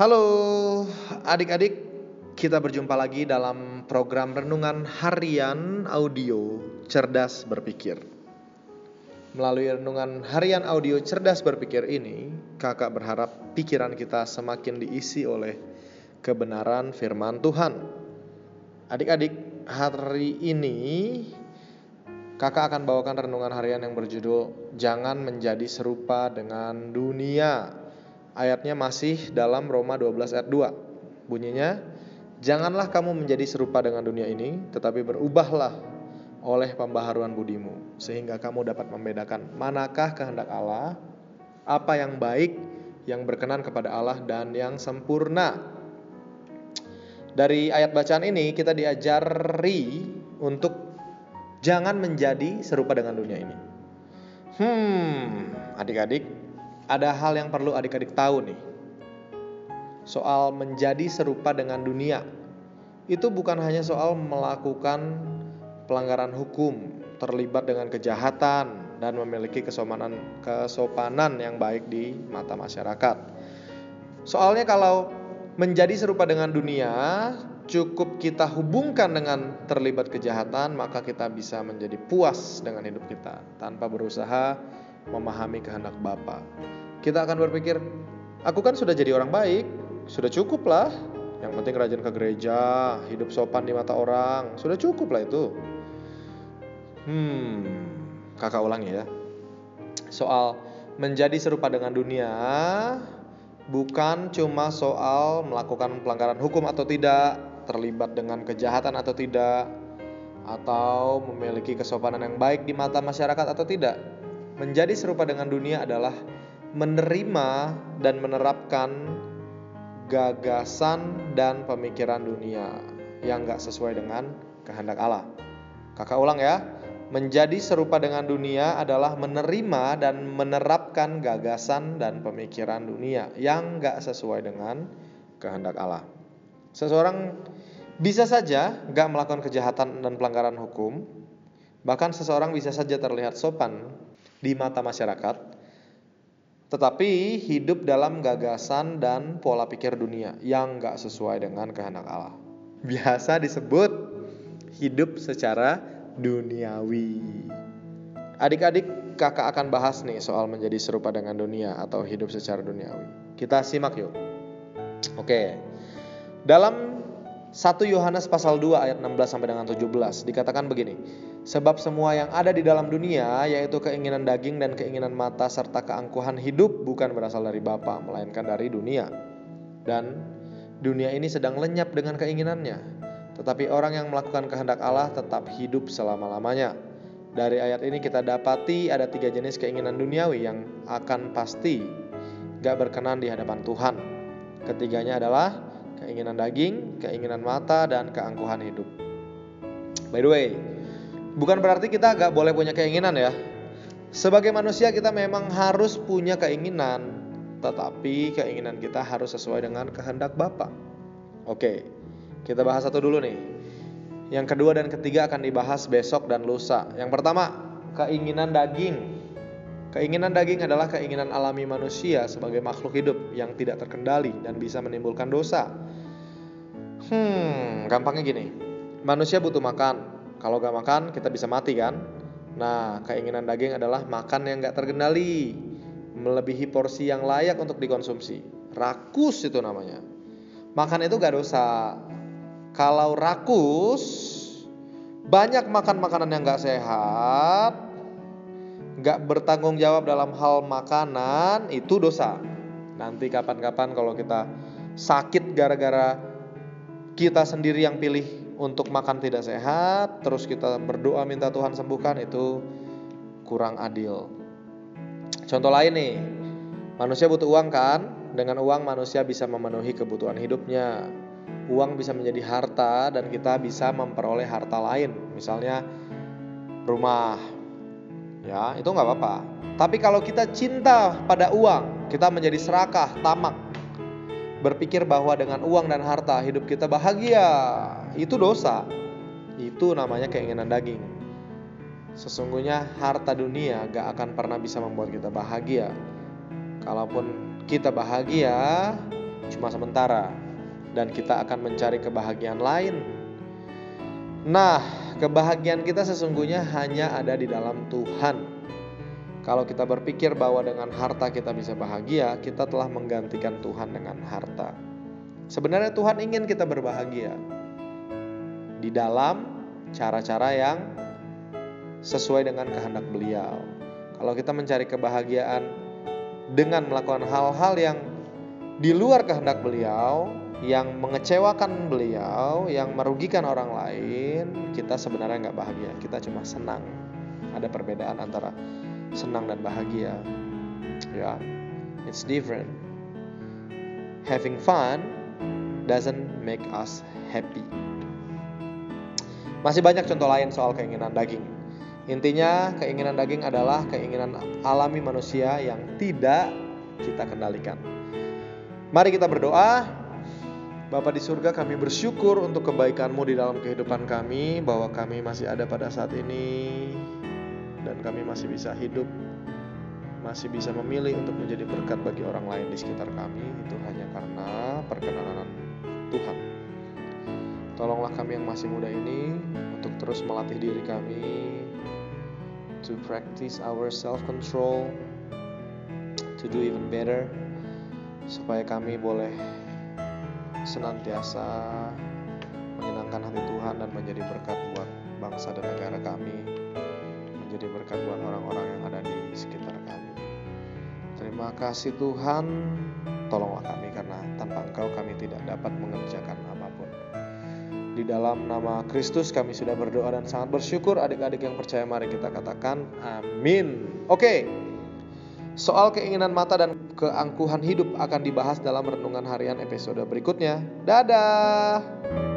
Halo adik-adik, kita berjumpa lagi dalam program renungan harian audio Cerdas Berpikir. Melalui renungan harian audio Cerdas Berpikir ini, kakak berharap pikiran kita semakin diisi oleh kebenaran firman Tuhan. Adik-adik, hari ini kakak akan bawakan renungan harian yang berjudul Jangan Menjadi Serupa dengan Dunia ayatnya masih dalam Roma 12 ayat 2. Bunyinya, "Janganlah kamu menjadi serupa dengan dunia ini, tetapi berubahlah oleh pembaharuan budimu, sehingga kamu dapat membedakan manakah kehendak Allah, apa yang baik, yang berkenan kepada Allah dan yang sempurna." Dari ayat bacaan ini kita diajari untuk jangan menjadi serupa dengan dunia ini. Hmm, adik-adik, ada hal yang perlu adik-adik tahu nih. Soal menjadi serupa dengan dunia. Itu bukan hanya soal melakukan pelanggaran hukum, terlibat dengan kejahatan dan memiliki kesopanan kesopanan yang baik di mata masyarakat. Soalnya kalau menjadi serupa dengan dunia, cukup kita hubungkan dengan terlibat kejahatan, maka kita bisa menjadi puas dengan hidup kita tanpa berusaha memahami kehendak Bapa. Kita akan berpikir, aku kan sudah jadi orang baik, sudah cukup lah. Yang penting rajin ke gereja, hidup sopan di mata orang, sudah cukup lah itu. Hmm, kakak ulangi ya. Soal menjadi serupa dengan dunia bukan cuma soal melakukan pelanggaran hukum atau tidak, terlibat dengan kejahatan atau tidak, atau memiliki kesopanan yang baik di mata masyarakat atau tidak. Menjadi serupa dengan dunia adalah menerima dan menerapkan gagasan dan pemikiran dunia yang gak sesuai dengan kehendak Allah. Kakak ulang ya, menjadi serupa dengan dunia adalah menerima dan menerapkan gagasan dan pemikiran dunia yang gak sesuai dengan kehendak Allah. Seseorang bisa saja gak melakukan kejahatan dan pelanggaran hukum, bahkan seseorang bisa saja terlihat sopan di mata masyarakat, tetapi hidup dalam gagasan dan pola pikir dunia yang gak sesuai dengan kehendak Allah. Biasa disebut hidup secara duniawi. Adik-adik, kakak akan bahas nih soal menjadi serupa dengan dunia atau hidup secara duniawi. Kita simak yuk. Oke. Dalam 1 Yohanes pasal 2 ayat 16 sampai dengan 17 dikatakan begini. Sebab semua yang ada di dalam dunia yaitu keinginan daging dan keinginan mata serta keangkuhan hidup bukan berasal dari Bapa melainkan dari dunia. Dan dunia ini sedang lenyap dengan keinginannya. Tetapi orang yang melakukan kehendak Allah tetap hidup selama-lamanya. Dari ayat ini kita dapati ada tiga jenis keinginan duniawi yang akan pasti gak berkenan di hadapan Tuhan. Ketiganya adalah keinginan daging, keinginan mata, dan keangkuhan hidup. By the way, bukan berarti kita gak boleh punya keinginan ya. Sebagai manusia kita memang harus punya keinginan, tetapi keinginan kita harus sesuai dengan kehendak Bapa. Oke, kita bahas satu dulu nih. Yang kedua dan ketiga akan dibahas besok dan lusa. Yang pertama, keinginan daging. Keinginan daging adalah keinginan alami manusia sebagai makhluk hidup yang tidak terkendali dan bisa menimbulkan dosa. Hmm, gampangnya gini. Manusia butuh makan. Kalau gak makan, kita bisa mati kan? Nah, keinginan daging adalah makan yang gak terkendali, melebihi porsi yang layak untuk dikonsumsi. Rakus itu namanya. Makan itu gak dosa. Kalau rakus, banyak makan makanan yang gak sehat, gak bertanggung jawab dalam hal makanan, itu dosa. Nanti kapan-kapan kalau kita sakit gara-gara kita sendiri yang pilih untuk makan tidak sehat, terus kita berdoa minta Tuhan sembuhkan itu kurang adil. Contoh lain nih, manusia butuh uang kan? Dengan uang manusia bisa memenuhi kebutuhan hidupnya. Uang bisa menjadi harta dan kita bisa memperoleh harta lain, misalnya rumah. Ya, itu nggak apa-apa. Tapi kalau kita cinta pada uang, kita menjadi serakah, tamak, berpikir bahwa dengan uang dan harta hidup kita bahagia, itu dosa. Itu namanya keinginan daging. Sesungguhnya harta dunia gak akan pernah bisa membuat kita bahagia. Kalaupun kita bahagia, cuma sementara dan kita akan mencari kebahagiaan lain. Nah, kebahagiaan kita sesungguhnya hanya ada di dalam Tuhan. Kalau kita berpikir bahwa dengan harta kita bisa bahagia, kita telah menggantikan Tuhan dengan harta. Sebenarnya Tuhan ingin kita berbahagia di dalam cara-cara yang sesuai dengan kehendak Beliau. Kalau kita mencari kebahagiaan dengan melakukan hal-hal yang di luar kehendak beliau, yang mengecewakan beliau, yang merugikan orang lain, kita sebenarnya nggak bahagia. Kita cuma senang. Ada perbedaan antara senang dan bahagia. Ya, it's different. Having fun doesn't make us happy. Masih banyak contoh lain soal keinginan daging. Intinya, keinginan daging adalah keinginan alami manusia yang tidak kita kendalikan. Mari kita berdoa. Bapa di surga, kami bersyukur untuk kebaikan-Mu di dalam kehidupan kami, bahwa kami masih ada pada saat ini, dan kami masih bisa hidup, masih bisa memilih untuk menjadi berkat bagi orang lain di sekitar kami. Itu hanya karena perkenanan Tuhan. Tolonglah kami yang masih muda ini untuk terus melatih diri kami to practice our self-control, to do even better, supaya kami boleh senantiasa menyenangkan hati Tuhan dan menjadi berkat buat bangsa dan negara kami, berkat buat orang-orang yang ada di sekitar kami. Terima kasih Tuhan, tolonglah kami karena tanpa Engkau kami tidak dapat mengerjakan apa pun. Di dalam nama Kristus kami sudah berdoa dan sangat bersyukur adik-adik yang percaya mari kita katakan amin. Oke. Soal keinginan mata dan keangkuhan hidup akan dibahas dalam renungan harian episode berikutnya. Dadah.